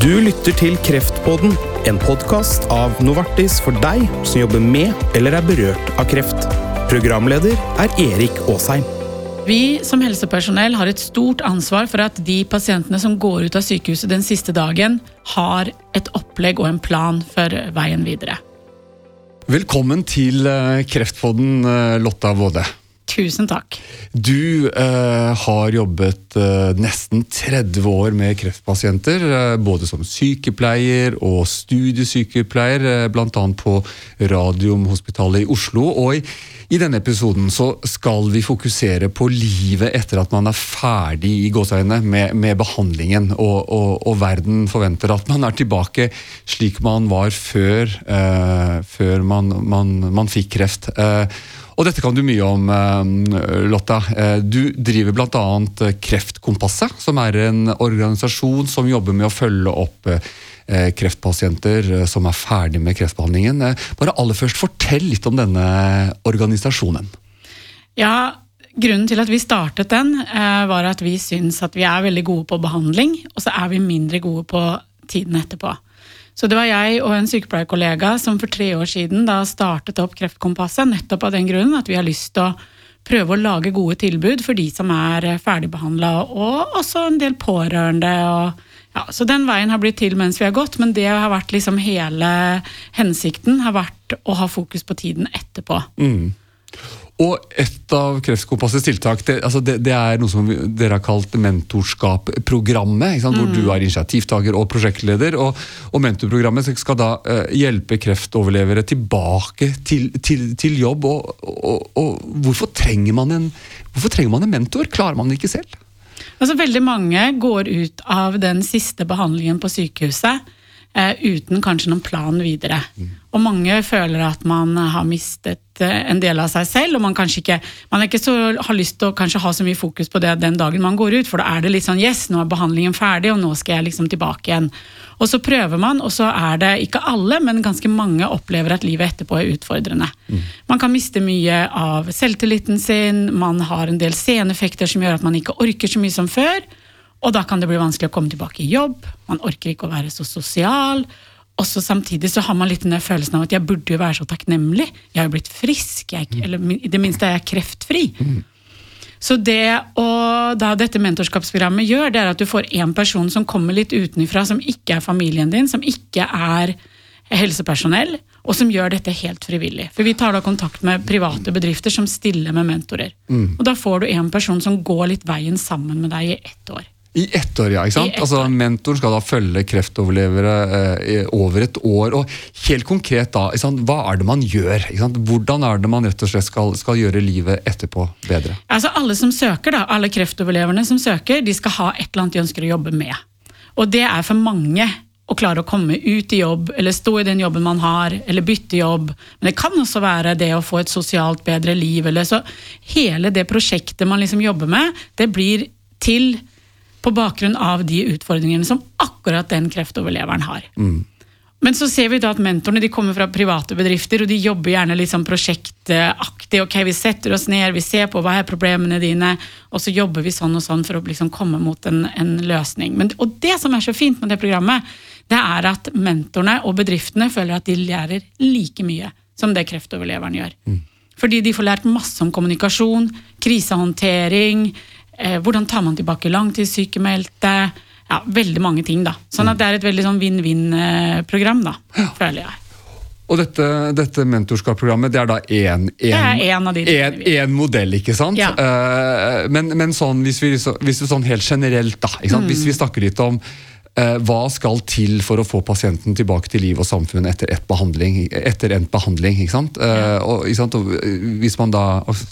Du lytter til Kreftpodden, en podkast av Novartis for deg som jobber med eller er berørt av kreft. Programleder er Erik Aasheim. Vi som helsepersonell har et stort ansvar for at de pasientene som går ut av sykehuset den siste dagen, har et opplegg og en plan for veien videre. Velkommen til eh, Kreftpodden, eh, Lotta Våde. Tusen takk. Du eh, har jobbet eh, nesten 30 år med kreftpasienter, eh, både som sykepleier og studiesykepleier, eh, bl.a. på Radiumhospitalet i Oslo. Og i, i, denne episoden så skal vi fokusere på livet etter at man er ferdig i gåseøynene med, med, behandlingen, og, og, og, verden forventer at man er tilbake slik man var før, eh, før man, man, man, fikk kreft. Eh, og dette kan du mye om, eh, Lotta. Eh, du driver bl.a. Kreftkompasset, som er en organisasjon som jobber med å følge opp eh, kreftpasienter som er ferdig med kreftbehandlingen. Bare aller først, fortell litt om denne organisasjonen. Ja, Grunnen til at vi startet den, var at vi syns at vi er veldig gode på behandling, og så er vi mindre gode på tiden etterpå. Så det var jeg og en sykepleierkollega som for tre år siden da startet opp Kreftkompasset, nettopp av den grunnen at vi har lyst til å prøve å lage gode tilbud for de som er ferdigbehandla, og også en del pårørende. og ja, så den veien har blitt til mens vi har gått, men det har vært liksom hele hensikten har vært å ha fokus på tiden etterpå. Mm. Og et av Kreftkompassets tiltak det, altså det, det, er noe som dere har kalt mentorskapprogrammet. Mm. Hvor du er initiativtaker og prosjektleder. Og, og mentorprogrammet skal da uh, hjelpe kreftoverlevere tilbake til, til, til jobb. Og, og, og, hvorfor, trenger man en, hvorfor trenger man en mentor? Klarer man det ikke selv? Altså, veldig mange går ut av den siste behandlingen på sykehuset uten kanskje noen plan videre. Mm. Og mange føler at man har mistet eh, en del av seg selv, og man kanskje ikke man ikke så, har lyst til å ha så mye fokus på det den dagen man går ut, for da er det litt sånn yes, nå er behandlingen ferdig, og nå skal jeg liksom tilbake igjen. Og så prøver man, og så er det ikke alle, men ganske mange opplever at livet etterpå er utfordrende. Mm. Man kan miste mye av selvtilliten sin, man har en del seneffekter som gjør at man ikke orker så mye som før, og da kan det bli vanskelig å komme tilbake i jobb, man orker ikke å være så sosial. Og så samtidig så har man litt den følelsen av at jeg burde jo være så takknemlig. Jeg har jo blitt frisk, jeg, eller i det minste er jeg kreftfri. Mm. Så det og da dette mentorskapsprogrammet gjør, det er at du får en person som kommer litt utenfra, som ikke er familien din, som ikke er helsepersonell, og som gjør dette helt frivillig. For vi tar da kontakt med private bedrifter som stiller med mentorer. Mm. Og da får du en person som går litt veien sammen med deg i ett år. I ett år, ja. ikke sant? Altså, Mentoren skal da følge kreftoverlevere eh, over et år. og Helt konkret, da, hva er det man gjør? Hvordan er det man rett og slett skal, skal, gjøre livet etterpå bedre? Altså Alle som søker, da, alle kreftoverleverne som søker, de skal ha et eller annet de ønsker å jobbe med. Og det er for mange å klare å komme ut i jobb, eller stå i den jobben man har, eller bytte jobb. Men det kan også være det å få et sosialt bedre liv. Eller så hele det prosjektet man liksom jobber med, det blir til på bakgrunn av de utfordringene som akkurat den kreftoverleveren har. Mm. Men så ser vi da at mentorene de kommer fra private bedrifter, og de jobber gjerne litt sånn prosjektaktig. ok, Vi setter oss ned, vi ser på hva er problemene dine, og så jobber vi sånn og sånn for å liksom komme mot en, en løsning. Men, og det som er så fint med det programmet, det er at mentorene og bedriftene føler at de lærer like mye som det kreftoverleveren gjør. Mm. Fordi de får lært masse om kommunikasjon, krisehåndtering, Eh, hvordan tar man tilbake langtidssykemeldte? Ja, veldig mange ting. da. Sånn at det er et veldig sånn vinn-vinn-program, da, ja. føler jeg. Og dette, dette mentorskapsprogrammet det er da én modell, ikke sant? Ja. Uh, men, men sånn, hvis vi, hvis vi sånn helt generelt, da, mm. hvis vi snakker litt om Eh, hva skal til for å få pasienten tilbake til liv og samfunn etter, et behandling, etter endt behandling? ikke sant? Eh, ja. Og, ikke sant? Og eh, hvis man da,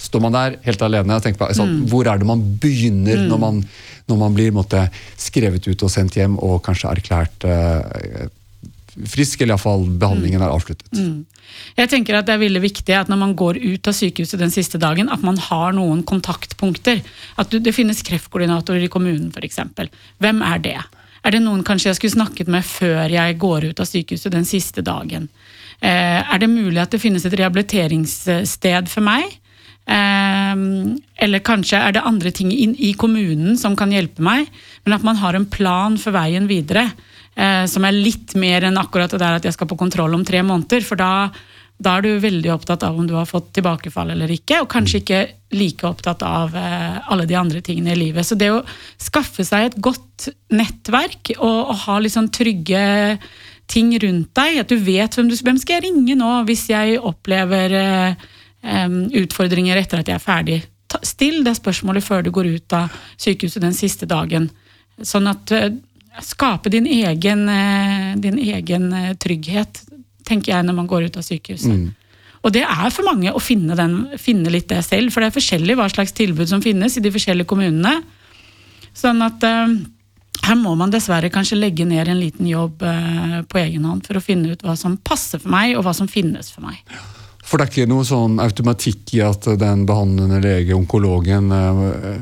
Står man der helt alene og tenker på sånn, mm. hvor er det man begynner mm. når, man, når, man, blir måtte, skrevet ut og sendt hjem og kanskje erklært uh, frisk, eller iallfall behandlingen mm. er avsluttet? Mm. Jeg tenker at Det er veldig viktig at når man går ut av sykehuset den siste dagen, at man har noen kontaktpunkter. At Det finnes kreftkoordinatorer i kommunen f.eks. Hvem er det? Er det noen kanskje jeg skulle snakket med før jeg går ut av sykehuset den siste dagen? Eh, er det mulig at det finnes et rehabiliteringssted for meg? Eh, eller kanskje er det andre ting i kommunen som kan hjelpe meg, men at man har en plan for veien videre. eh, som er litt mer enn akkurat det der at jeg skal på kontroll om tre måneder. For da, da er du veldig opptatt av om du har fått tilbakefall eller ikke, og kanskje ikke like opptatt av eh, alle de andre tingene i livet. Så det å skaffe seg et godt nettverk og, og ha litt sånn trygge ting rundt deg, at du vet hvem du hvem skal jeg ringe nå hvis jeg opplever eh, utfordringer etter at jeg er ferdig. Ta, still det spørsmålet før du går ut av sykehuset den siste dagen. Sånn at eh, Skape din egen, eh, din egen trygghet, tenker jeg, når man går ut av sykehuset. Og det er for mange å finne, den, finne litt det selv, for det er forskjellig hva slags tilbud som finnes i de forskjellige kommunene. Sånn at uh, her må man dessverre kanskje legge ned en liten jobb uh, på egen hånd for å finne ut hva som passer for meg, og hva som finnes for meg. For det er ikke noe sånn automatikk i at den behandlende lege, onkologen,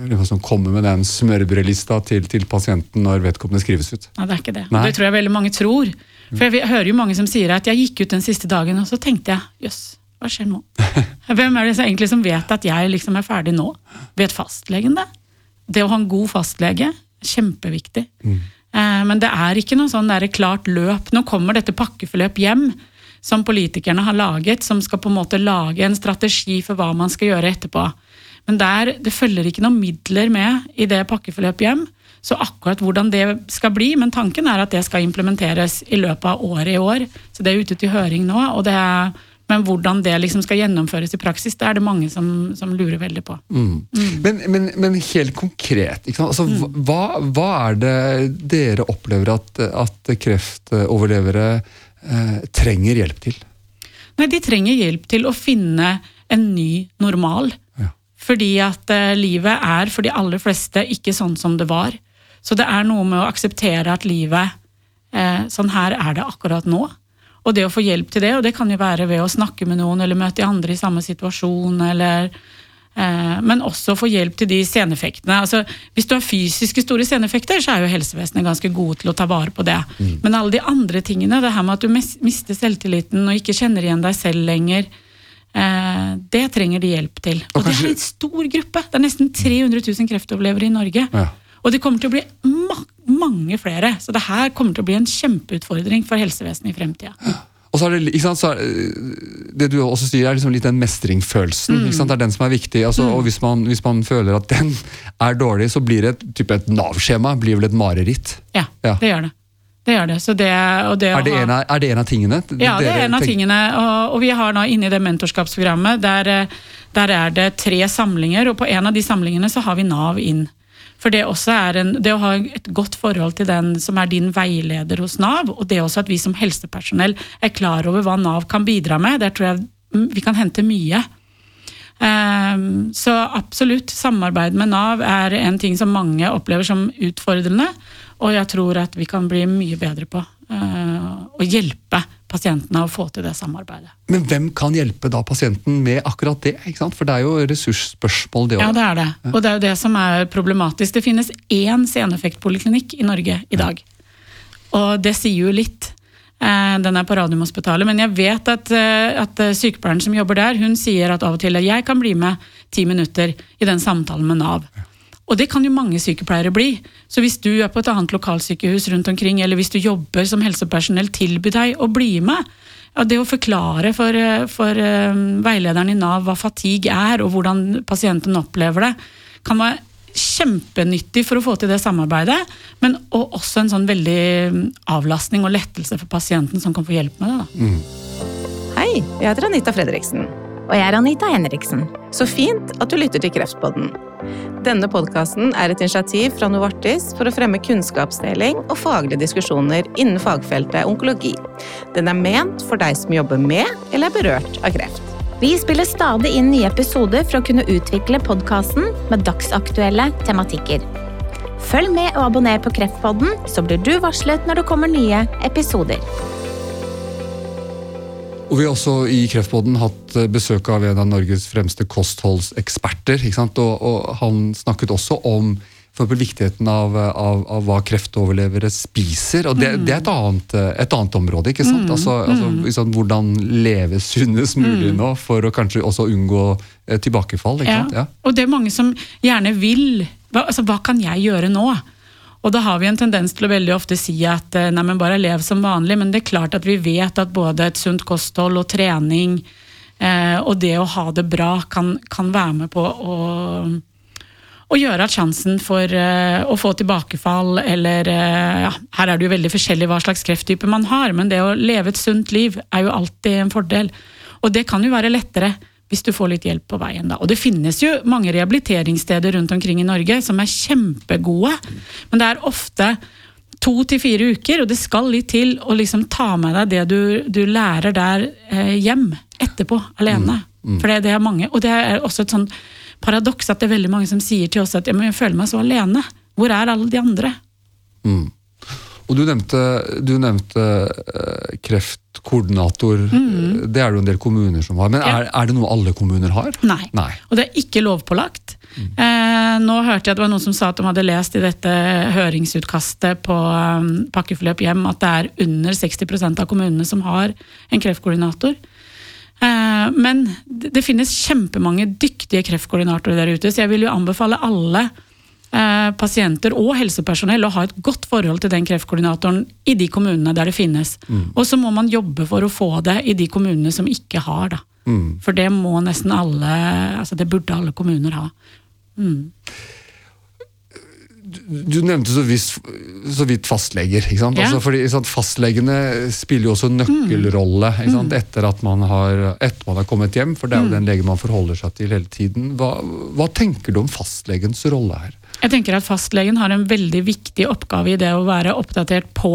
liksom kommer med den smørbrødlista til, til pasienten når vedkommende skrives ut? Nei, det er ikke det. Nei. Det tror jeg veldig mange tror. For jeg hører jo mange som sier at jeg gikk ut den siste dagen, og så tenkte jeg jøss, hva skjer nå? Hvem er det som egentlig som vet at jeg liksom er ferdig nå? Vet fastlegen det? Det å ha en god fastlege, kjempeviktig. Mm. Men det er ikke noe sånn der klart løp. Nå kommer dette pakkeforløp hjem, som politikerne har laget, som skal på en måte lage en strategi for hva man skal gjøre etterpå. Men der, det følger ikke noen midler med i det pakkeforløp hjem. Så akkurat hvordan det skal bli, men tanken er at det skal implementeres i løpet av året i år. Så det er ute til høring nå. og det er, Men hvordan det liksom skal gjennomføres i praksis, det er det mange som, som lurer veldig på. Men, men, men helt konkret? Altså, hva, hva er det dere opplever at, at kreftoverlevere eh, trenger hjelp til? Nei, de trenger hjelp til å finne en ny normal. Ja. Fordi at eh, livet er for de aller fleste ikke sånn som det var. Så det er noe med å akseptere at livet eh, Sånn her er det akkurat nå. Og det å få hjelp til det, og det kan jo være ved å snakke med noen eller møte andre i samme situasjon, eller eh, Men også få hjelp til de seneffektene. Altså, hvis du har fysiske store seneffekter, så er jo helsevesenet ganske gode til å ta vare på det. Men alle de andre tingene, det her med at du mister selvtilliten og ikke kjenner igjen deg selv lenger, Eh, det trenger de hjelp til. Og det er en stor gruppe. Det er nesten 300 000 kreftoverlevere i Norge. Ja. Og det kommer til å bli ma mange flere. Så det her kommer til å bli en kjempeutfordring for helsevesenet i fremtida. Og så er det, ikke sant, så er, det- det du også sier, er liksom litt den mestringsfølelsen. Ikke sant? Det er den som er viktig. Altså, og hvis man, hvis man føler at den er dårlig, så blir det et, type et Nav-skjema blir vel et mareritt. Ja, Ja. det gjør det. Det gjør det. Så det, og det Er det, ha- en av, er det en av tingene? Ja, det er en av tenker- tingene. Og, og vi har nå inne i det mentorskapsprogrammet, der, eh, der er det tre samlinger, og på en av de samlingene så har vi Nav inn. For det, en, det å ha et godt forhold til den som er din veileder hos Nav, og det også at vi som helsepersonell er klar over hva Nav kan bidra med, der tror jeg vi kan hente mye. Ehm, Så absolutt, samarbeid med Nav er en ting som mange opplever som utfordrende, og jeg tror at vi kan bli mye bedre på eh, å hjelpe pasientene å få til det samarbeidet. Men hvem kan hjelpe da pasienten med akkurat det? For det er jo ressursspørsmål, det Ja, det er det. Og det er jo det som er problematisk. Det finnes én seneffektpoliklinikk i Norge i dag. Og det sier jo litt. Eh, Den er på Radiumhospitalet, men jeg vet at, eh, at sykepleieren som jobber der, hun sier at av og til at jeg kan bli med ti minutter i den samtalen med Nav. Og det kan jo mange sykepleiere bli. Så hvis du er på et annet lokalsykehus rundt omkring, eller hvis du jobber som helsepersonell, tilby deg å bli med. Ja, det å forklare for, eh, for eh, veilederen i Nav hva fatigue er, og hvordan pasienten opplever det, kan være kjempenyttig for å få til det samarbeidet, men og også en sånn veldig mm, avlastning og lettelse for pasienten som kan få hjelp med det. Da. Hei, jeg heter Anita Fredriksen. Og jeg er Anita Henriksen. Så fint at du lytter til Kreftpodden. Denne podkasten er et initiativ fra Novartis for å fremme kunnskapsdeling og faglige diskusjoner innen fagfeltet onkologi. Den er ment for deg som jobber med eller er berørt av kreft. Vi spiller stadig inn nye episoder for å kunne utvikle podkasten med dagsaktuelle tematikker. Følg med og abonner på Kreftpodden, så blir du varslet når det kommer nye episoder. Og vi har også i Kreftpodden hatt eh, besøk av en av Norges fremste kostholdseksperter. ikke sant? Og, og han snakket også om for viktigheten av, av, av hva kreftoverlevere spiser. og Det, det er et annet, eh, et annet område. ikke sant? Altså, altså liksom, Hvordan leve sunnest mulig nå, for å kanskje også unngå eh, tilbakefall. ikke sant? Ja. Og det er mange som gjerne vil hva, altså, hva kan jeg gjøre nå? Og da har vi en tendens til å veldig ofte si at eh, nei, men bare lev som vanlig, men det er klart at vi vet at både et sunt kosthold og trening eh, og det å ha det bra kan, kan være med på å, å gjøre at sjansen for eh, å få tilbakefall eller eh, ja, Her er det jo veldig forskjellig hva slags krefttype man har, men det å leve et sunt liv er jo alltid en fordel. Og det kan jo være lettere hvis du får litt hjelp på veien. da. Og det finnes jo mange rehabiliteringssteder rundt omkring i Norge som er kjempegode, men det er ofte to til fire uker, og det skal litt til å liksom ta med deg det du, du lærer der eh, hjem etterpå, alene. For det, det er mange, Og det er også et sånn paradoks at det er veldig mange som sier til oss at jeg føler meg så alene. Hvor er alle de andre? Og du nevnte, du nevnte kreftkoordinator. kreftkoordinator. Det er det jo en del kommuner som har. Men er, er det noe alle kommuner har? Nei. Nei. Og det er ikke lovpålagt. Eh, nå hørte jeg at det var noen som sa at de hadde lest i dette høringsutkastet på um, Pakkeforløp hjem at det er under 60% av kommunene som har en kreftkoordinator. Eh, men det, det finnes kjempemange dyktige kreftkoordinatorer der ute, så jeg vil jo anbefale alle eh, pasienter og helsepersonell å ha et godt forhold til den kreftkoordinatoren i de kommunene der det finnes. Og så må man jobbe for å få det i de kommunene som ikke har. det. Mm. For det må nesten alle, altså det burde alle kommuner ha. Du nevnte så, vidt, så vidt fastleger. ikke sant? Ja. Altså, fordi sant, Fastlegene spiller jo også en nøkkelrolle ikke sant? Etter, at man har, etter man har kommet hjem, for det er jo den legen man forholder seg til hele tiden. Hva, hva tenker du om fastlegens rolle her? Jeg tenker at fastlegen har en veldig viktig oppgave i det å være oppdatert på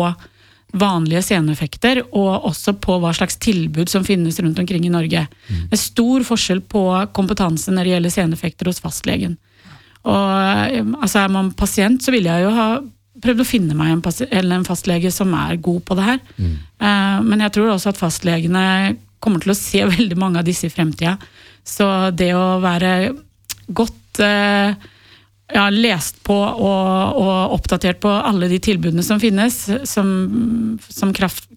vanlige seneffekter, og også på hva slags tilbud som finnes rundt omkring i Norge. Det er stor forskjell på kompetanse når det gjelder seneffekter hos fastlegen. Og eh, altså Er man pasient, så vil jeg jo ha prøvd å finne meg en, eller en fastlege som er god på det her. Eh, Men jeg tror også at fastlegene kommer til å se veldig mange av disse i fremtida. Så det å være godt eh, ja, lest på og, og oppdatert på alle de tilbudene som finnes som, som kraft,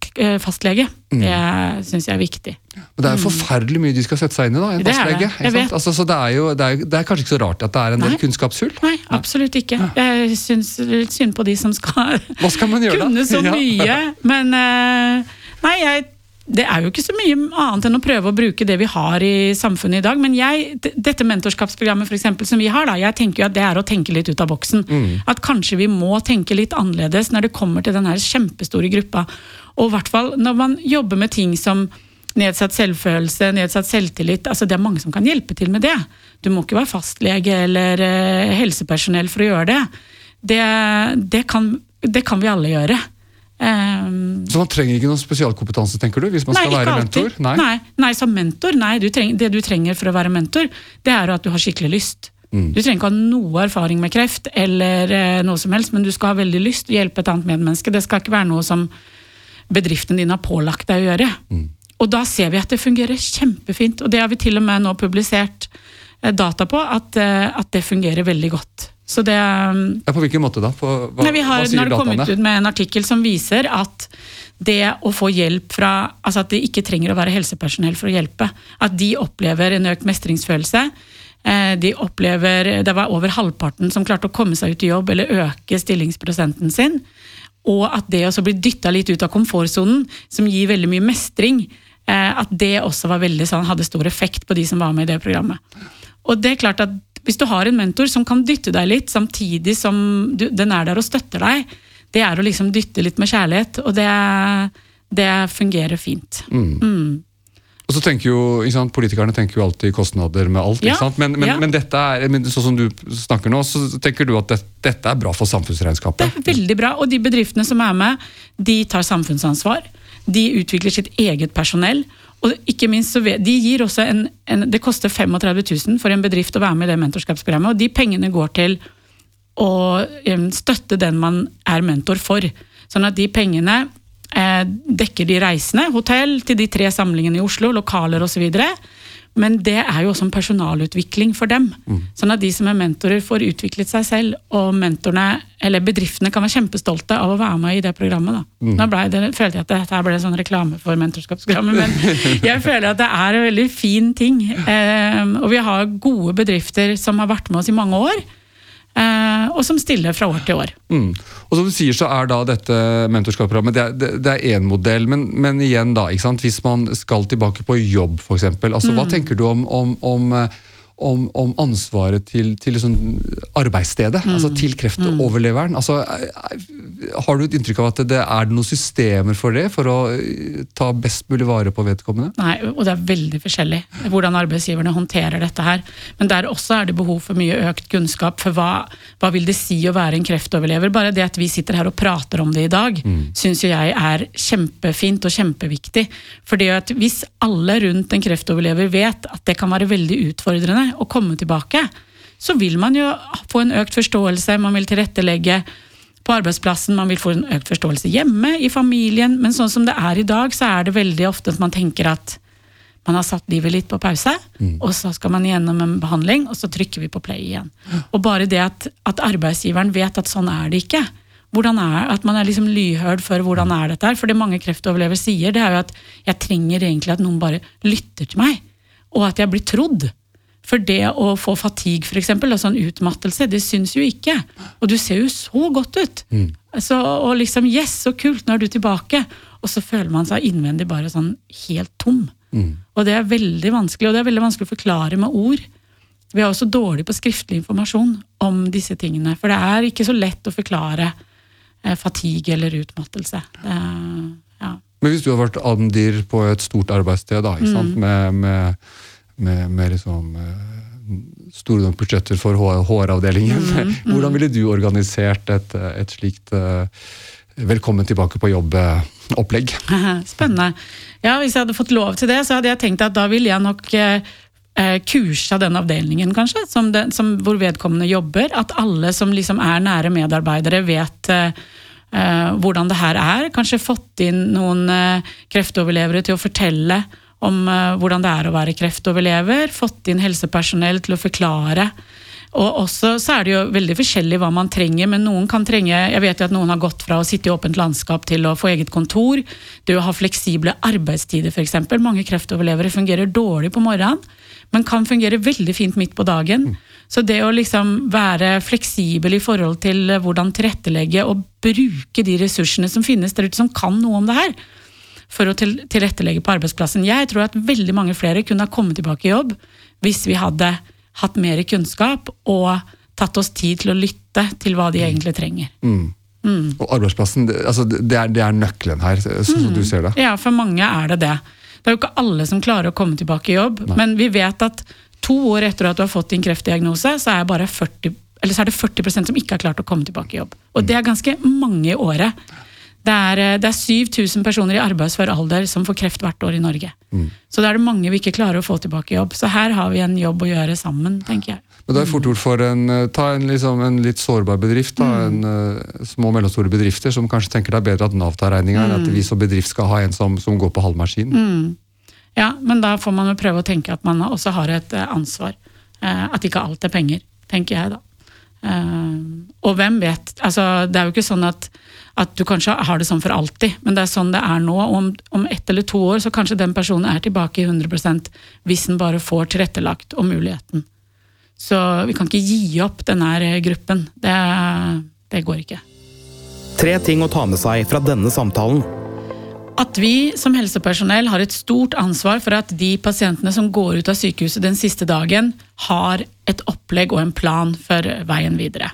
fastlege. Mm. det syns jeg er viktig. Men Det er jo forferdelig mye de skal sette seg inn i, da, en Mm. Det er det. fastlege. Ikke sant? Altså, så det er, jo, det, er, det er kanskje ikke så rart at det er en del Nei. kunnskapshull? Nei, absolutt ikke. Jeg syns litt synd på de som skal Hva skal man gjøre da? kunne så Ja. mye. Men eh, nei, jeg, det er jo ikke så mye annet enn å prøve å bruke det vi har i samfunnet i dag. Men jeg, dette mentorskapsprogrammet for eksempel, som vi har, da, jeg tenker jo at det er å tenke litt ut av boksen. At kanskje vi må tenke litt annerledes når det kommer til den her kjempestore gruppa. Og i hvert fall når man jobber med ting som nedsatt selvfølelse, nedsatt selvtillit. altså Det er mange som kan hjelpe til med det. Du må ikke være fastlege eller eh, helsepersonell for å gjøre det. Det, det, kan, det kan vi alle gjøre. Ehm, Så man trenger ikke noen spesialkompetanse, tenker du, hvis man skal være mentor? Nei. Nei, som mentor, nei. Du treng, det du trenger for å være mentor, det er at du har skikkelig lyst. Mm. Du trenger ikke ha noe erfaring med kreft, eller eh, noe som helst, men du skal ha veldig lyst til å hjelpe et annet medmenneske. Det skal ikke være noe som bedriften din har pålagt deg å gjøre. Mm. Og da ser vi at det fungerer kjempefint, og det har vi til og med nå publisert eh, data på, at, eh, at det fungerer veldig godt. Så det um, Ja, på hvilken måte da? På, hva, Nei, vi har, hva sier det kommet ut med en artikkel som viser at det å få hjelp fra Altså at de ikke trenger å være helsepersonell for å hjelpe. At de opplever en økt mestringsfølelse. Eh, De opplever, Det var over halvparten som klarte å komme seg ut i jobb eller øke stillingsprosenten sin. Og at det også blir dytta litt ut av komfortsonen, som gir veldig mye mestring, eh, at det også var veldig sånn, hadde stor effekt på de som var med i det programmet. Og det er klart at Hvis du har en mentor som kan dytte deg litt, samtidig som du, den er der og støtter deg, det er å liksom dytte litt med kjærlighet, og det, det fungerer fint. Og så tenker jo, sant, Politikerne tenker jo alltid kostnader med alt. Ja? Men, men, ja. men dette er, men sånn som du snakker nå, så tenker du at det, dette er bra for samfunnsregnskapet? Det er veldig bra, og de bedriftene som er med, de tar samfunnsansvar. De utvikler sitt eget personell. Og ikke minst så de gir også en, en, Det koster 35 000 for en bedrift å være med i det mentorskapsprogrammet, og de pengene går til å støtte den man er mentor for. Sånn at de pengene eh, dekker de reisende, hotell til de tre samlingene i Oslo, lokaler osv. Men det er jo også en personalutvikling for dem. Sånn at de som er mentorer, får utviklet seg selv, og mentorene, eller bedriftene kan være kjempestolte av å være med i det programmet. Da. Nå ble det, følte jeg at dette ble sånn reklame for mentorskapsprogrammet, men jeg føler at det er en veldig fin ting. Eh, og vi har gode bedrifter som har vært med oss i mange år. Eh, og som stiller fra år til år. Mm. Og som du sier, så er da dette mentorskapsprogrammet det, er- det, er én modell, men, men igjen da, hvis man skal tilbake på jobb f.eks. Altså, Mm. Hva tenker du om, om, om, eh, om, om ansvaret til, til liksom arbeidsstedet? Mm. altså Til kreftoverleveren? Altså, er- er- har du et inntrykk av at det er noen systemer for det? For å eh, ta best mulig vare på vedkommende? Nei, og det er veldig forskjellig hvordan arbeidsgiverne håndterer dette her. Men der også er det behov for mye økt kunnskap for hva, hva vil det si å være en kreftoverlever. Bare det at vi sitter her og prater om det i dag, syns jo jeg er kjempefint og kjempeviktig. Fordi at hvis alle rundt en kreftoverlever vet at det kan være veldig utfordrende å komme tilbake, så vil man jo få en økt forståelse, man vil tilrettelegge på arbeidsplassen, man vil få en økt forståelse hjemme, i familien, men sånn som det er i dag, så er det veldig ofte at man tenker at man har satt livet litt på pause, og så skal man gjennom en behandling, og så trykker vi på play igjen. Og bare det at, at arbeidsgiveren vet at sånn er det ikke. Hvordan er, at man er liksom lyhørd for hvordan er dette her. For det mange kreftoverlevere sier, det er jo at jeg trenger egentlig at noen bare lytter til meg, og at jeg blir trodd. For det å få fatigue, og sånn utmattelse, det syns jo ikke. Og du ser jo så godt ut. Så, og liksom Yes, så kult, nå er du tilbake. Og så føler man seg innvendig bare sånn helt tom. Og det er veldig vanskelig, og det er veldig vanskelig å forklare med ord. Vi er også dårlige på skriftlig informasjon om disse tingene. For det er ikke så lett å forklare eh, fatigue eller utmattelse. Det, ja. Men hvis du har vært Andir på et stort arbeidssted, da, ikke Mm. Med, med, med, med liksom eh, store nok budsjetter for HR-avdelingen, Mm, hvordan ville du organisert et, et slikt eh, velkommen tilbake på jobb-opplegg? Spennende. Ja, Hvis jeg hadde fått lov til det, så hadde jeg tenkt at da ville jeg nok eh, eh, kursa den avdelingen, kanskje, som den, som, hvor vedkommende jobber. At alle som liksom er nære medarbeidere, vet eh, eh, hvordan det her er. Kanskje fått inn noen eh, kreftoverlevere til å fortelle om eh, hvordan det er å være kreftoverlever. Fått inn helsepersonell til å forklare. Og også så er det jo veldig forskjellig hva man trenger, men noen kan trenge Jeg vet jo at noen har gått fra å sitte i åpent landskap til å få eget kontor. Det å ha fleksible arbeidstider, f.eks. Mange kreftoverlevere fungerer dårlig på morgenen, men kan fungere veldig fint midt på dagen. Så det å liksom være fleksibel i forhold til hvordan tilrettelegge og bruke de ressursene som finnes der ute, som kan noe om det her, for å tilrettelegge på arbeidsplassen. Jeg tror at veldig mange flere kunne ha kommet tilbake i jobb hvis vi hadde hatt mer kunnskap og tatt oss tid til å lytte til hva de egentlig trenger. Og arbeidsplassen, det, altså, det, er, det er nøkkelen her, som Mm. du ser det. Ja, for mange er det det. Det er jo ikke alle som klarer å komme tilbake i jobb, men vi vet at to år etter at du har fått din kreftdiagnose, så er, bare 40, eller så er det 40% som ikke har klart å komme tilbake i jobb. Og det er ganske mange i året. Det er, eh, det er 7000 personer i arbeidsfør alder som får kreft hvert år i Norge. Så da er det mange vi ikke klarer å få tilbake i jobb. Så her har vi en jobb å gjøre sammen, tenker jeg. Men det er fort gjort for en, eh, ta en, liksom, en litt sårbar bedrift, da, Mm. en, eh, små og mellomstore bedrifter som kanskje tenker det er bedre at Nav tar regninga enn at Mm. vi som bedrift skal ha en som, som går på halv maskin. Ja, men da får man jo prøve å tenke at man også har et ansvar. At ikke alt er penger, tenker jeg da. Eh, Og hvem vet? Altså, det er jo ikke sånn at, at du kanskje har det sånn for alltid, men det er sånn det er nå. og Om, om ett eller to år så kanskje den personen er tilbake i 100% hvis den bare får tilrettelagt og muligheten. Så vi kan ikke gi opp denne gruppen. Det, det går ikke. Tre ting å ta med seg fra denne samtalen. At vi som helsepersonell har et stort ansvar for at de pasientene som går ut av sykehuset den siste dagen, har et opplegg og en plan for veien videre.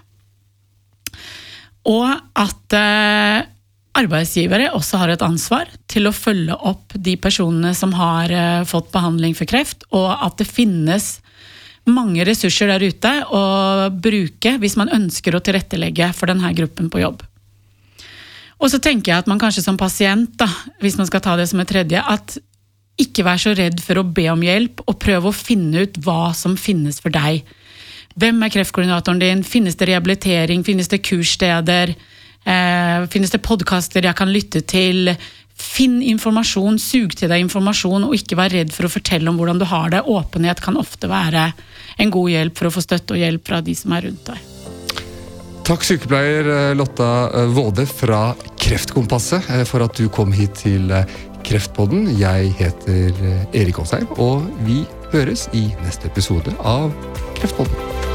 Og at eh, arbeidsgivere også har et ansvar til å følge opp de personene som har eh, fått behandling for kreft, og at det finnes mange ressurser der ute å bruke hvis man ønsker å tilrettelegge for denne gruppen på jobb. Og så tenker jeg at man kanskje som pasient, da, hvis man skal ta det som et tredje, at ikke vær så redd for å be om hjelp, og prøv å finne ut hva som finnes for deg. Hvem er kreftkoordinatoren din? Finnes det rehabilitering? Finnes det kurssteder? Eh, finnes det podkaster jeg kan lytte til? Finn informasjon, sug til deg informasjon, og ikke vær redd for å fortelle om hvordan du har det. Åpenhet kan ofte være en god hjelp for å få støtte og hjelp fra de som er rundt deg. Takk sykepleier eh, Lotta eh, Våde fra Kreftkompasset eh, for at du kom hit til Kreftpodden. Jeg heter Erik Aasheim, og vi høres i neste episode av Kreftpodden.